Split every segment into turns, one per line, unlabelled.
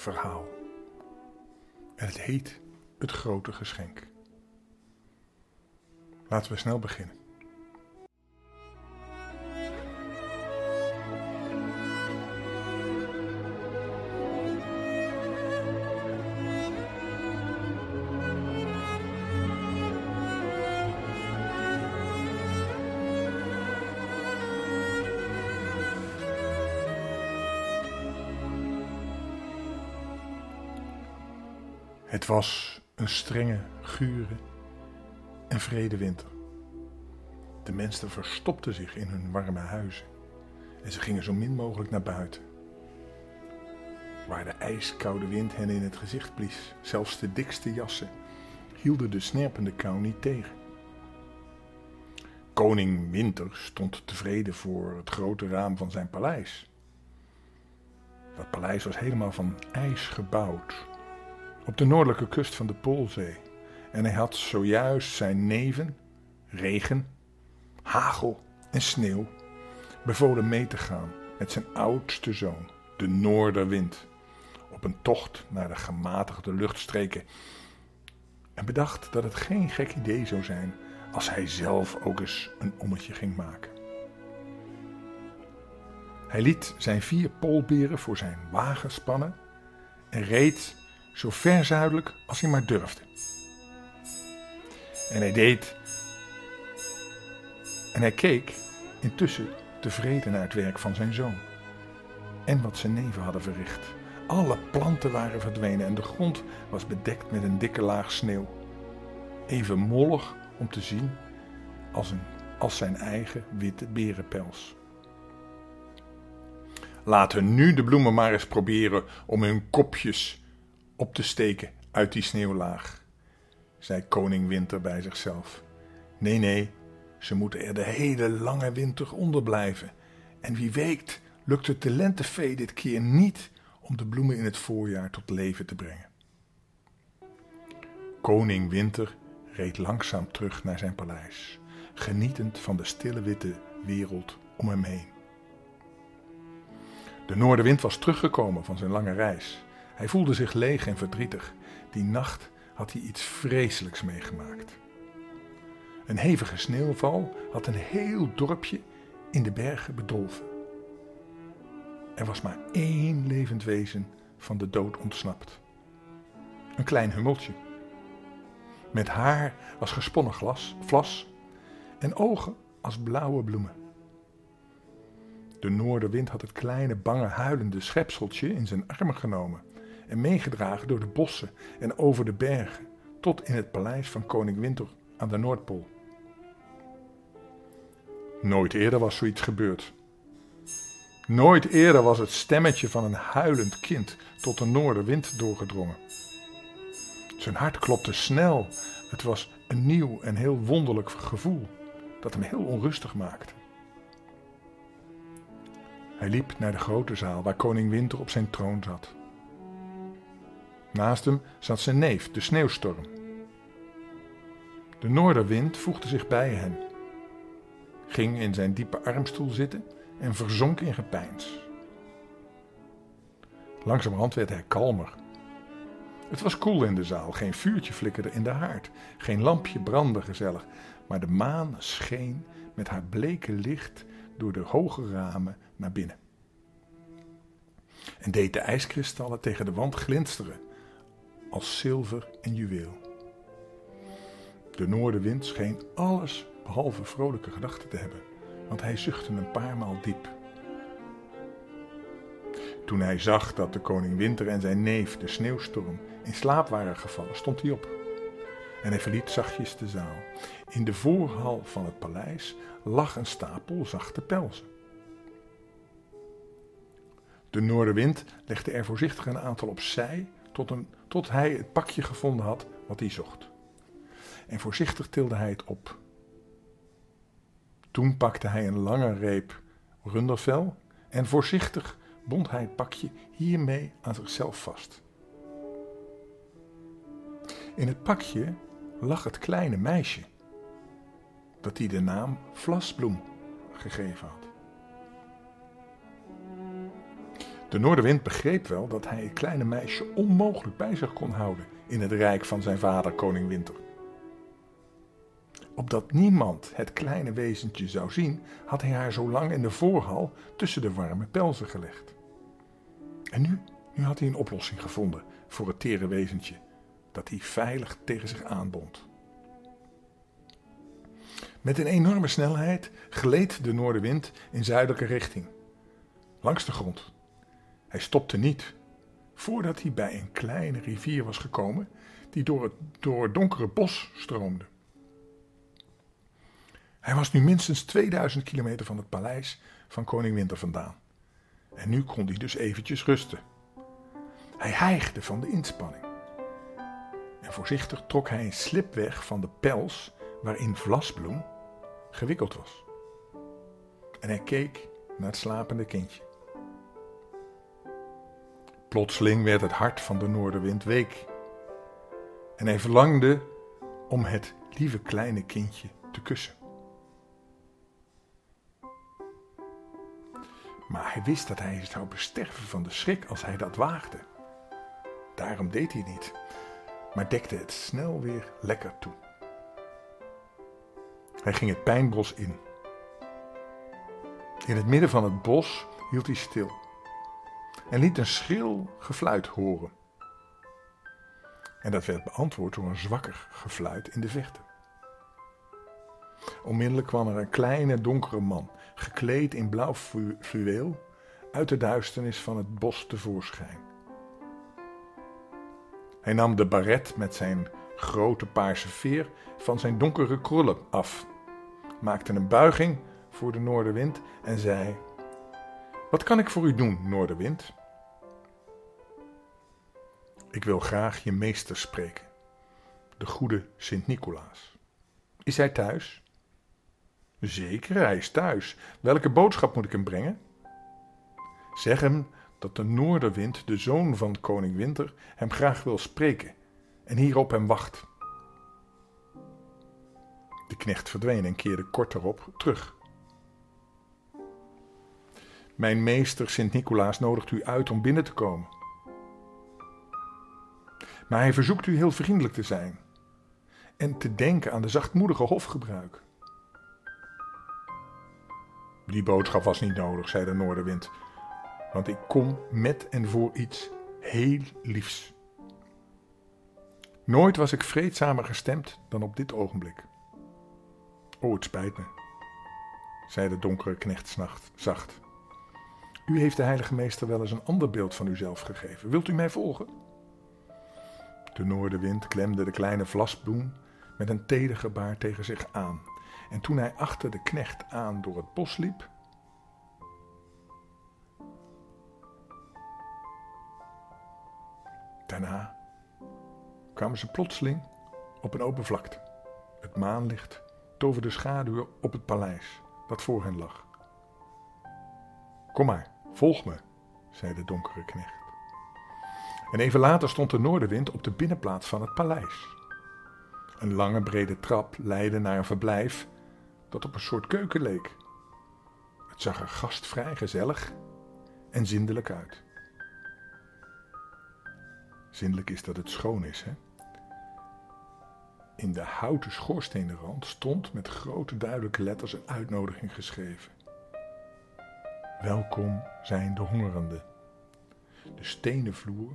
verhaal. En het heet Het Grote Geschenk. Laten we snel beginnen. Het was een strenge, gure en vrede winter. De mensen verstopten zich in hun warme huizen en ze gingen zo min mogelijk naar buiten. Waar de ijskoude wind hen in het gezicht blies, zelfs de dikste jassen, hielden de snerpende kou niet tegen. Koning Winter stond tevreden voor het grote raam van zijn paleis. Dat paleis was helemaal van ijs gebouwd, op de noordelijke kust van de Poolzee. En hij had zojuist zijn neven, regen, hagel en sneeuw bevolen mee te gaan met zijn oudste zoon, de Noorderwind, op een tocht naar de gematigde luchtstreken. En bedacht dat het geen gek idee zou zijn als hij zelf ook eens een ommetje ging maken. Hij liet zijn vier poolberen voor zijn wagen spannen en reed zo ver zuidelijk als hij maar durfde. En hij deed. En hij keek intussen tevreden naar het werk van zijn zoon. En wat zijn neven hadden verricht. Alle planten waren verdwenen en de grond was bedekt met een dikke laag sneeuw. Even mollig om te zien als, een, als zijn eigen witte berenpels. Laten nu de bloemen maar eens proberen om hun kopjes op te steken uit die sneeuwlaag, zei koning Winter bij zichzelf. Nee, nee, ze moeten er de hele lange winter onder blijven. En wie weet lukt het de lentevee dit keer niet om de bloemen in het voorjaar tot leven te brengen. Koning Winter reed langzaam terug naar zijn paleis, genietend van de stille witte wereld om hem heen. De noordenwind was teruggekomen van zijn lange reis. Hij voelde zich leeg en verdrietig. Die nacht had hij iets vreselijks meegemaakt. Een hevige sneeuwval had een heel dorpje in de bergen bedolven. Er was maar één levend wezen van de dood ontsnapt. Een klein hummeltje. Met haar als gesponnen glas, vlas en ogen als blauwe bloemen. De noordenwind had het kleine, bange, huilende schepseltje in zijn armen genomen en meegedragen door de bossen en over de bergen tot in het paleis van koning Winter aan de Noordpool. Nooit eerder was zoiets gebeurd. Nooit eerder was het stemmetje van een huilend kind tot de noordenwind doorgedrongen. Zijn hart klopte snel. Het was een nieuw en heel wonderlijk gevoel dat hem heel onrustig maakte. Hij liep naar de grote zaal waar koning Winter op zijn troon zat. Naast hem zat zijn neef, de sneeuwstorm. De noorderwind voegde zich bij hen, ging in zijn diepe armstoel zitten en verzonk in gepeins. Langzamerhand werd hij kalmer. Het was koel in de zaal, geen vuurtje flikkerde in de haard, geen lampje brandde gezellig, maar de maan scheen met haar bleke licht door de hoge ramen naar binnen. En deed de ijskristallen tegen de wand glinsteren als zilver en juweel. De noordenwind scheen alles behalve vrolijke gedachten te hebben, want hij zuchtte een paar maal diep. Toen hij zag dat de koning Winter en zijn neef, de sneeuwstorm, in slaap waren gevallen, stond hij op. En hij verliet zachtjes de zaal. In de voorhal van het paleis lag een stapel zachte pelzen. De noordenwind legde er voorzichtig een aantal opzij tot, tot hij het pakje gevonden had wat hij zocht. En voorzichtig tilde hij het op. Toen pakte hij een lange reep rundervel en voorzichtig bond hij het pakje hiermee aan zichzelf vast. In het pakje lag het kleine meisje, dat hij de naam Vlasbloem gegeven had. De Noorderwind begreep wel dat hij het kleine meisje onmogelijk bij zich kon houden in het rijk van zijn vader, koning Winter. Opdat niemand het kleine wezentje zou zien, had hij haar zo lang in de voorhal tussen de warme pelzen gelegd. En nu, nu had hij een oplossing gevonden voor het tere wezentje, dat hij veilig tegen zich aanbond. Met een enorme snelheid gleed de noordenwind in zuidelijke richting, langs de grond. Hij stopte niet voordat hij bij een kleine rivier was gekomen die door het, door het donkere bos stroomde. Hij was nu minstens 2000 kilometer van het paleis van koning Winter vandaan. En nu kon hij dus eventjes rusten. Hij hijgde van de inspanning. En voorzichtig trok hij een slip weg van de pels waarin Vlasbloem gewikkeld was. En hij keek naar het slapende kindje. Plotseling werd het hart van de noordenwind week. En hij verlangde om het lieve kleine kindje te kussen. Maar hij wist dat hij zou besterven van de schrik als hij dat waagde. Daarom deed hij niet, maar dekte het snel weer lekker toe. Hij ging het pijnbos in. In het midden van het bos hield hij stil en liet een schril gefluit horen. En dat werd beantwoord door een zwakker gefluit in de vechten. Onmiddellijk kwam er een kleine donkere man, gekleed in blauw fluweel, uit de duisternis van het bos tevoorschijn. Hij nam de baret met zijn grote paarse veer van zijn donkere krullen af, maakte een buiging voor de noordenwind en zei: Wat kan ik voor u doen, noordenwind? Ik wil graag je meester spreken, de goede Sint-Nicolaas. Is hij thuis? Zeker, hij is thuis. Welke boodschap moet ik hem brengen? Zeg hem dat de noordenwind, de zoon van koning Winter, hem graag wil spreken en hier op hem wacht. De knecht verdween en keerde kort erop terug. Mijn meester Sint-Nicolaas nodigt u uit om binnen te komen. Maar hij verzoekt u heel vriendelijk te zijn en te denken aan de zachtmoedige hofgebruik. Die boodschap was niet nodig, zei de Noordenwind, want ik kom met en voor iets heel liefs. Nooit was ik vreedzamer gestemd dan op dit ogenblik. Oh, het spijt me, zei de donkere knecht zacht. U heeft de heilige meester wel eens een ander beeld van uzelf gegeven. Wilt u mij volgen? De noordenwind klemde de kleine vlasbloem met een teder gebaar tegen zich aan. En toen hij achter de knecht aan door het bos liep, Daarna kwamen ze plotseling op een open vlakte. Het maanlicht toverde schaduwen op het paleis dat voor hen lag. Kom maar, volg me, zei de donkere knecht. En even later stond de noordenwind op de binnenplaats van het paleis. Een lange brede trap leidde naar een verblijf dat op een soort keuken leek. Het zag er gastvrij, gezellig en zindelijk uit. Zindelijk is dat het schoon is, hè? In de houten schoorsteenrand stond met grote duidelijke letters een uitnodiging geschreven. Welkom zijn de hongerenden. De stenen vloer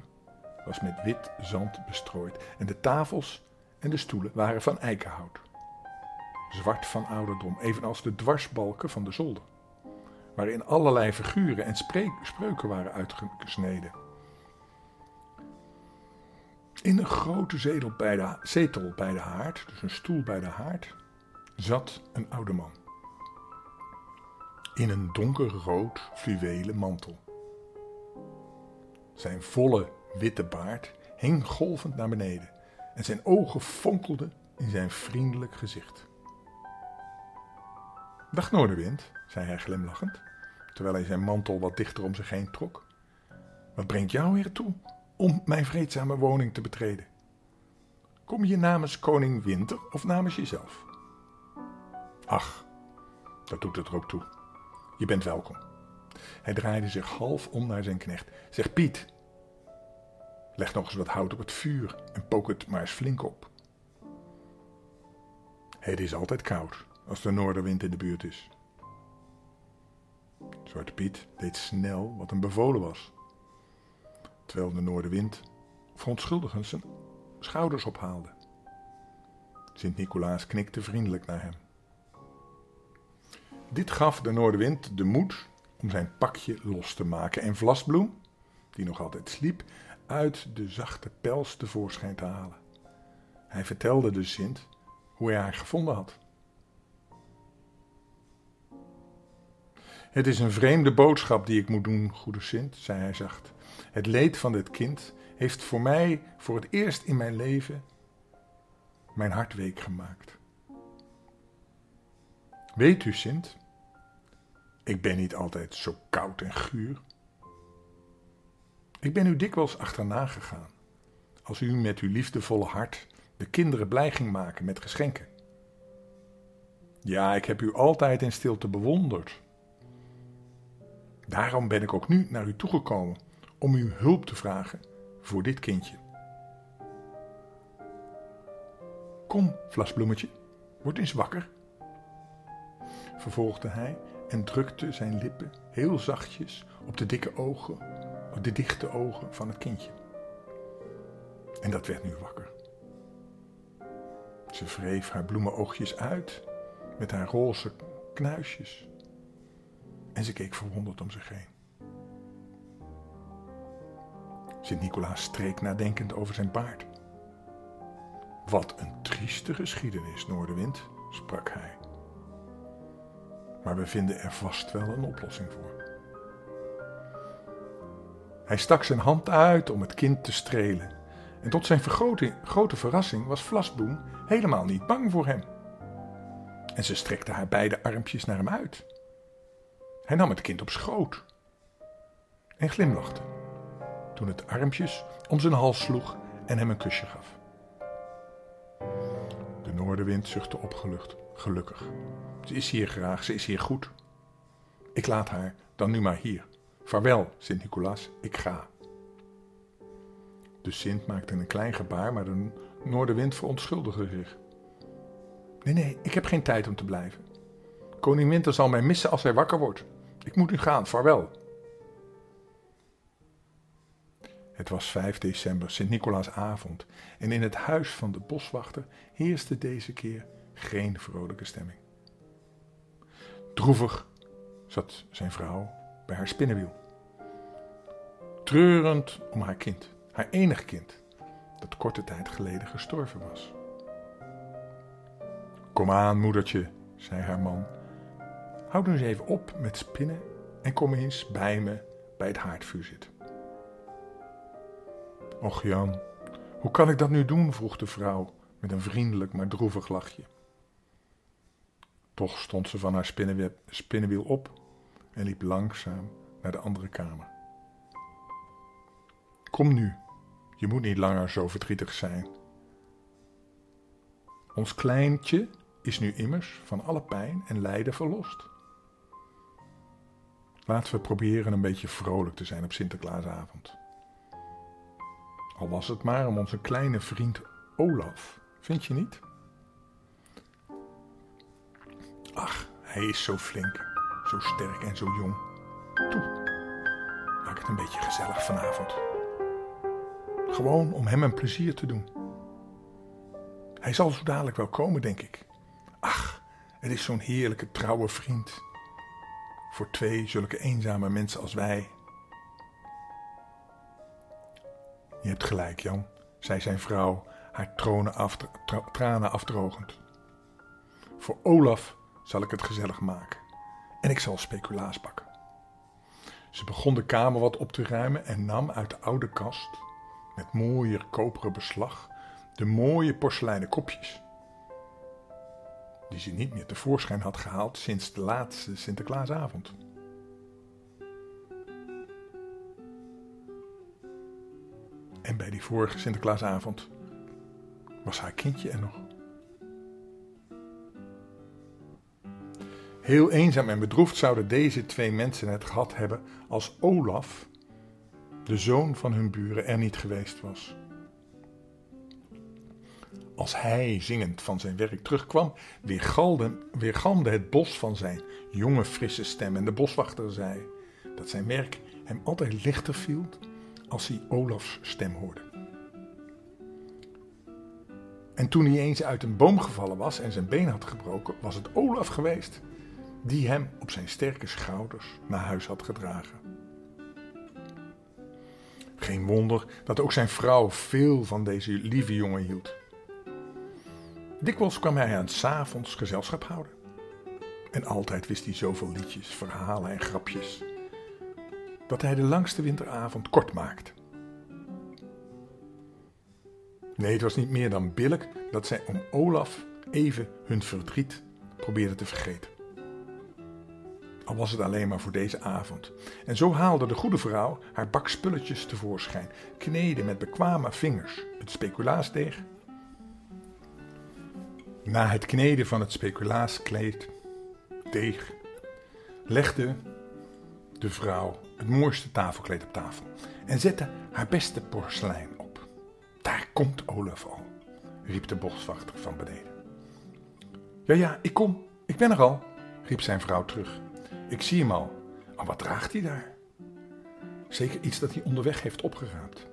was met wit zand bestrooid en de tafels en de stoelen waren van eikenhout. Zwart van ouderdom, evenals de dwarsbalken van de zolder, waarin allerlei figuren en spreuken waren uitgesneden. In een grote zetel bij, de, zetel bij de haard, dus een stoel bij de haard, zat een oude man. In een donkerrood fluwelen mantel. Zijn volle witte baard hing golvend naar beneden en zijn ogen fonkelden in zijn vriendelijk gezicht. Dag Noorderwind, zei hij glimlachend, terwijl hij zijn mantel wat dichter om zich heen trok. Wat brengt jou hier toe om mijn vreedzame woning te betreden? Kom je namens koning Winter of namens jezelf? Ach, dat doet het er ook toe. je bent welkom. Hij draaide zich half om naar zijn knecht. Zeg Piet, leg nog eens wat hout op het vuur en pook het maar eens flink op. Het is altijd koud als de noordenwind in de buurt is. Zwarte Piet deed snel wat hem bevolen was. Terwijl de noordenwind verontschuldigend zijn schouders ophaalde. Sint-Nicolaas knikte vriendelijk naar hem. Dit gaf de noordenwind de moed om zijn pakje los te maken en Vlasbloem, die nog altijd sliep, uit de zachte pels tevoorschijn te halen. Hij vertelde de Sint hoe hij haar gevonden had. Het is een vreemde boodschap die ik moet doen, goede Sint, zei hij zacht. Het leed van dit kind heeft voor mij voor het eerst in mijn leven mijn hart week gemaakt. Weet u, Sint, ik ben niet altijd zo koud en guur. Ik ben u dikwijls achterna gegaan, als u met uw liefdevolle hart de kinderen blij ging maken met geschenken. Ja, ik heb u altijd in stilte bewonderd. Daarom ben ik ook nu naar u toegekomen om uw hulp te vragen voor dit kindje. Kom, Vlasbloemetje, word eens wakker, vervolgde hij en drukte zijn lippen heel zachtjes op de dikke ogen, de dichte ogen van het kindje. En dat werd nu wakker. Ze wreef haar bloemenoogjes uit met haar roze knuisjes. En ze keek verwonderd om zich heen. Sint-Nicolaas streek nadenkend over zijn baard. Wat een trieste geschiedenis, Noordenwind, sprak hij. Maar we vinden er vast wel een oplossing voor. Hij stak zijn hand uit om het kind te strelen. En tot zijn grote verrassing was Vlasboem helemaal niet bang voor hem. En ze strekte haar beide armpjes naar hem uit. Hij nam het kind op schoot en glimlachte toen het armpjes om zijn hals sloeg en hem een kusje gaf. De noordenwind zuchtte opgelucht, gelukkig. Ze is hier graag, ze is hier goed. Ik laat haar dan nu maar hier. Vaarwel, Sint-Nicolaas, ik ga. De Sint maakte een klein gebaar, maar de noordenwind verontschuldigde zich. Nee, nee, ik heb geen tijd om te blijven. Koning Winter zal mij missen als hij wakker wordt. Ik moet nu gaan, vaarwel. Het was 5 december, Sint-Nicolaasavond, en in het huis van de boswachter heerste deze keer geen vrolijke stemming. Droevig zat zijn vrouw bij haar spinnenwiel. Treurend om haar kind, haar enig kind, dat korte tijd geleden gestorven was. Kom aan, moedertje, zei haar man. Houd nu eens even op met spinnen en kom eens bij me bij het haardvuur zitten. Och Jan, hoe kan ik dat nu doen? vroeg de vrouw met een vriendelijk maar droevig lachje. Toch stond ze van haar spinnenwiel op en liep langzaam naar de andere kamer. Kom nu, je moet niet langer zo verdrietig zijn. Ons kleintje is nu immers van alle pijn en lijden verlost. Laten we proberen een beetje vrolijk te zijn op Sinterklaasavond. Al was het maar om onze kleine vriend Olaf, vind je niet? Ach, hij is zo flink, zo sterk en zo jong. Toe, maak het een beetje gezellig vanavond. Gewoon om hem een plezier te doen. Hij zal zo dadelijk wel komen, denk ik. Ach, het is zo'n heerlijke trouwe vriend. Voor twee zulke eenzame mensen als wij. Je hebt gelijk, Jan, zei zijn vrouw, haar tranen afdrogend. Voor Olaf zal ik het gezellig maken en ik zal speculaas bakken. Ze begon de kamer wat op te ruimen en nam uit de oude kast, met mooie koperen beslag, de mooie porseleinen kopjes. Die ze niet meer tevoorschijn had gehaald sinds de laatste Sinterklaasavond. En bij die vorige Sinterklaasavond was haar kindje er nog. Heel eenzaam en bedroefd zouden deze twee mensen het gehad hebben als Olaf, de zoon van hun buren, er niet geweest was. Als hij zingend van zijn werk terugkwam, weergalmde, weergalmde het bos van zijn jonge frisse stem. En de boswachter zei dat zijn werk hem altijd lichter viel als hij Olafs stem hoorde. En toen hij eens uit een boom gevallen was en zijn been had gebroken, was het Olaf geweest die hem op zijn sterke schouders naar huis had gedragen. Geen wonder dat ook zijn vrouw veel van deze lieve jongen hield. Dikwijls kwam hij aan s'avonds gezelschap houden. En altijd wist hij zoveel liedjes, verhalen en grapjes, dat hij de langste winteravond kort maakte. Nee, het was niet meer dan billig dat zij om Olaf even hun verdriet probeerde te vergeten. Al was het alleen maar voor deze avond. En zo haalde de goede vrouw haar bak spulletjes tevoorschijn, kneedde met bekwame vingers het speculaasdeeg. Na het kneden van het speculaaskleed, deeg, legde de vrouw het mooiste tafelkleed op tafel en zette haar beste porselein op. Daar komt Olaf al, riep de boswachter van beneden. Ja, ja, ik kom, ik ben er al, riep zijn vrouw terug. Ik zie hem al. Maar wat draagt hij daar? Zeker iets dat hij onderweg heeft opgeraapt.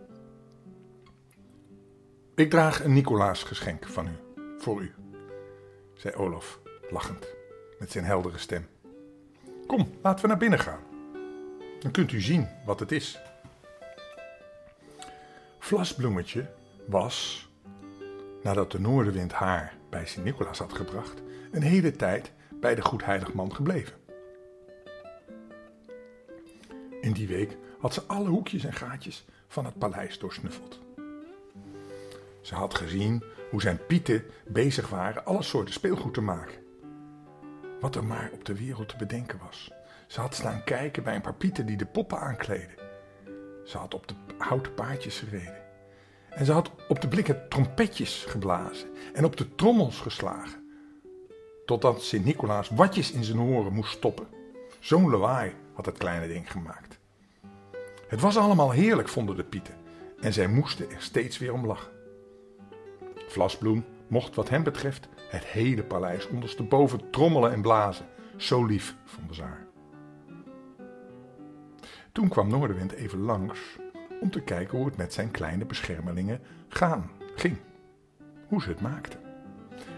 Ik draag een Nicolaasgeschenk van u, voor u, zei Olaf, lachend, met zijn heldere stem. Kom, laten we naar binnen gaan. Dan kunt u zien wat het is. Vlasbloemetje was, nadat de noordenwind haar bij Sint-Nicolaas had gebracht, een hele tijd bij de goedheiligman gebleven. In die week had ze alle hoekjes en gaatjes van het paleis doorsnuffeld. Ze had gezien hoe zijn pieten bezig waren alle soorten speelgoed te maken. Wat er maar op de wereld te bedenken was. Ze had staan kijken bij een paar pieten die de poppen aankleden. Ze had op de houten paardjes gereden. En ze had op de blikken trompetjes geblazen en op de trommels geslagen. Totdat Sint-Nicolaas watjes in zijn horen moest stoppen. Zo'n lawaai had het kleine ding gemaakt. Het was allemaal heerlijk, vonden de pieten, en zij moesten er steeds weer om lachen. Vlasbloem mocht wat hem betreft het hele paleis ondersteboven trommelen en blazen. Zo lief vonden ze haar. Toen kwam Noorderwind even langs om te kijken hoe het met zijn kleine beschermelingen gaan ging. Hoe ze het maakten.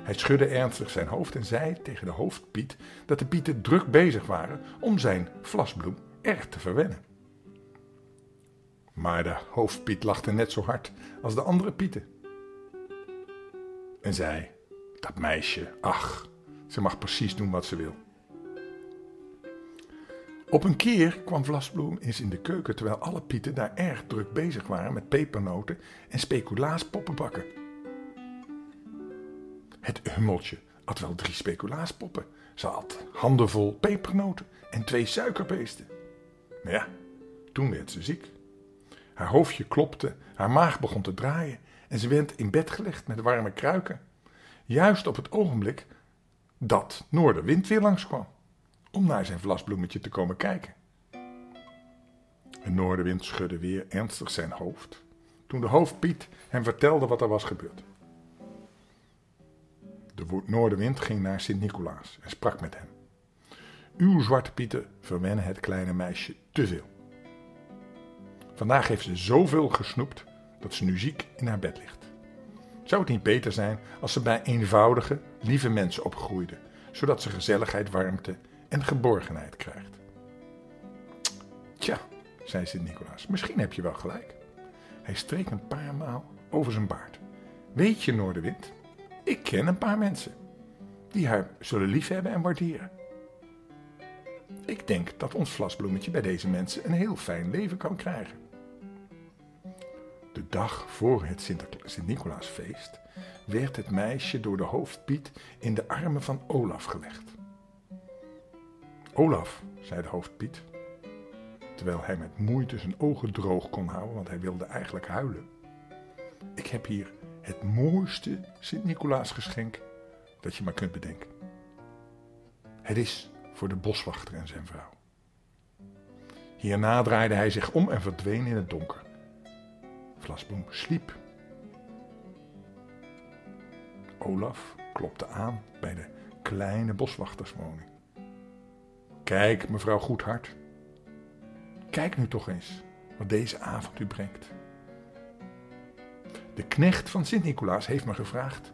Hij schudde ernstig zijn hoofd en zei tegen de hoofdpiet dat de pieten druk bezig waren om zijn vlasbloem erg te verwennen. Maar de hoofdpiet lachte net zo hard als de andere pieten. En zei: Dat meisje, ach, ze mag precies doen wat ze wil. Op een keer kwam Vlasbloem eens in de keuken terwijl alle pieten daar erg druk bezig waren met pepernoten en speculaaspoppen bakken. Het hummeltje had wel drie speculaaspoppen. Ze had handenvol pepernoten en twee suikerbeesten. Maar ja, toen werd ze ziek. Haar hoofdje klopte, haar maag begon te draaien en ze werd in bed gelegd met warme kruiken. Juist op het ogenblik dat Noorderwind weer langskwam om naar zijn vlasbloemetje te komen kijken. En Noorderwind schudde weer ernstig zijn hoofd toen de hoofdpiet hem vertelde wat er was gebeurd. De Noorderwind ging naar Sint-Nicolaas en sprak met hem. Uw zwarte pieten verwennen het kleine meisje te veel. Vandaag heeft ze zoveel gesnoept dat ze nu ziek in haar bed ligt. Zou het niet beter zijn als ze bij eenvoudige, lieve mensen opgroeide, zodat ze gezelligheid, warmte en geborgenheid krijgt? Tja, zei Sint-Nicolaas, misschien heb je wel gelijk. Hij streek een paar maal over zijn baard. Weet je, Noorderwind, ik ken een paar mensen die haar zullen liefhebben en waarderen. Ik denk dat ons vlasbloemetje bij deze mensen een heel fijn leven kan krijgen dag voor het Sint-Nicolaasfeest, werd het meisje door de hoofdpiet in de armen van Olaf gelegd. Olaf, zei de hoofdpiet, terwijl hij met moeite zijn ogen droog kon houden, want hij wilde eigenlijk huilen. Ik heb hier het mooiste Sint-Nicolaasgeschenk dat je maar kunt bedenken. Het is voor de boswachter en zijn vrouw. Hierna draaide hij zich om en verdween in het donker. Vlasboom sliep. Olaf klopte aan bij de kleine boswachterswoning. Kijk, mevrouw Goedhart. Kijk nu toch eens wat deze avond u brengt. De knecht van Sint-Nicolaas heeft me gevraagd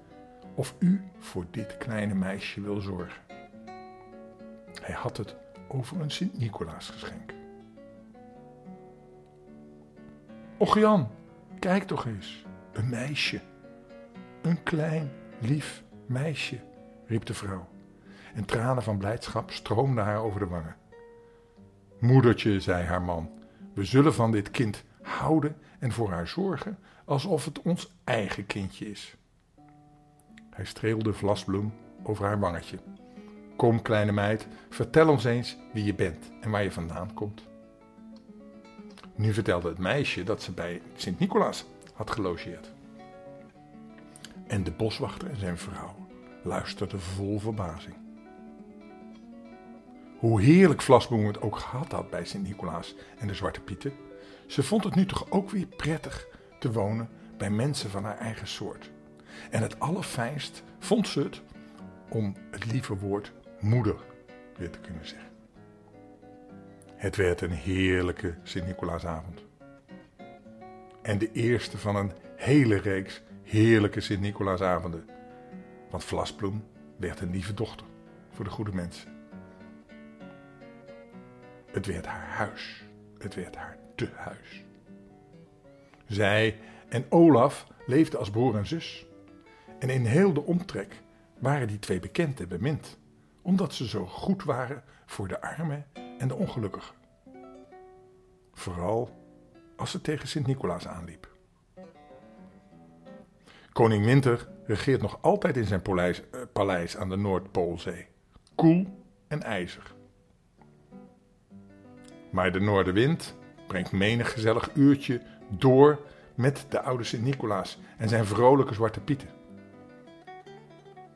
of u voor dit kleine meisje wil zorgen. Hij had het over een Sint-Nicolaas geschenk. Och Jan, kijk toch eens, een meisje. Een klein, lief meisje, riep de vrouw. En tranen van blijdschap stroomden haar over de wangen. Moedertje, zei haar man, we zullen van dit kind houden en voor haar zorgen alsof het ons eigen kindje is. Hij streelde Vlasbloem over haar wangetje. Kom, kleine meid, vertel ons eens wie je bent en waar je vandaan komt. Nu vertelde het meisje dat ze bij Sint-Nicolaas had gelogeerd. En de boswachter en zijn vrouw luisterden vol verbazing. Hoe heerlijk Vlasboom het ook gehad had bij Sint-Nicolaas en de Zwarte Pieten, ze vond het nu toch ook weer prettig te wonen bij mensen van haar eigen soort. En het allerfijnst vond ze het om het lieve woord moeder weer te kunnen zeggen. Het werd een heerlijke Sint-Nicolaasavond. En de eerste van een hele reeks heerlijke Sint-Nicolaasavonden. Want Vlasbloem werd een lieve dochter voor de goede mensen. Het werd haar huis. Het werd haar tehuis. Zij en Olaf leefden als broer en zus. En in heel de omtrek waren die twee bekend en bemind, omdat ze zo goed waren voor de armen en de ongelukkigen. Vooral als ze tegen Sint-Nicolaas aanliep. Koning Winter regeert nog altijd in zijn paleis, eh, paleis aan de Noordpoolzee. Koel en ijzer. Maar de noordenwind brengt menig gezellig uurtje door met de oude Sint-Nicolaas en zijn vrolijke zwarte pieten.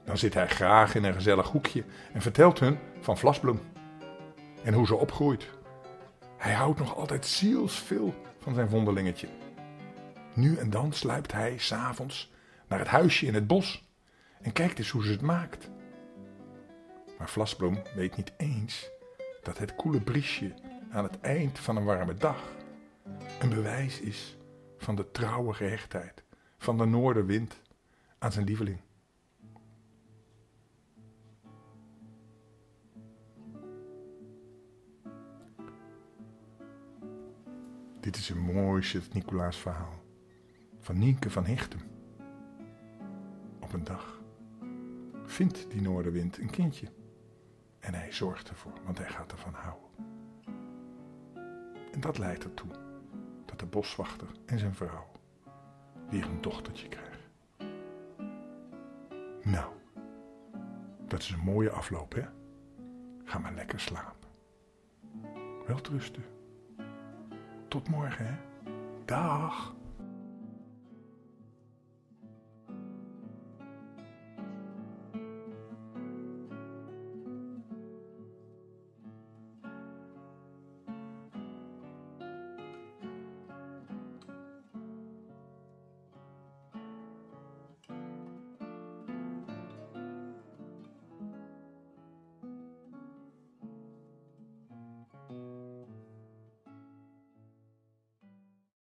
Dan zit hij graag in een gezellig hoekje en vertelt hun van Vlasbloem en hoe ze opgroeit. Hij houdt nog altijd zielsveel van zijn vondelingetje. Nu en dan sluipt hij s'avonds naar het huisje in het bos en kijkt eens hoe ze het maakt. Maar Vlasbloem weet niet eens dat het koele briesje aan het eind van een warme dag een bewijs is van de trouwe gehechtheid van de noordenwind aan zijn lieveling. Dit is een mooi Sint-Nicolaas verhaal van Nienke van Hichtem. Op een dag vindt die noordenwind een kindje en hij zorgt ervoor, want hij gaat ervan houden. En dat leidt ertoe dat de boswachter en zijn vrouw weer een dochtertje krijgen. Nou, dat is een mooie afloop, hè? Ga maar lekker slapen. Welterusten. Tot morgen, hè? Dag.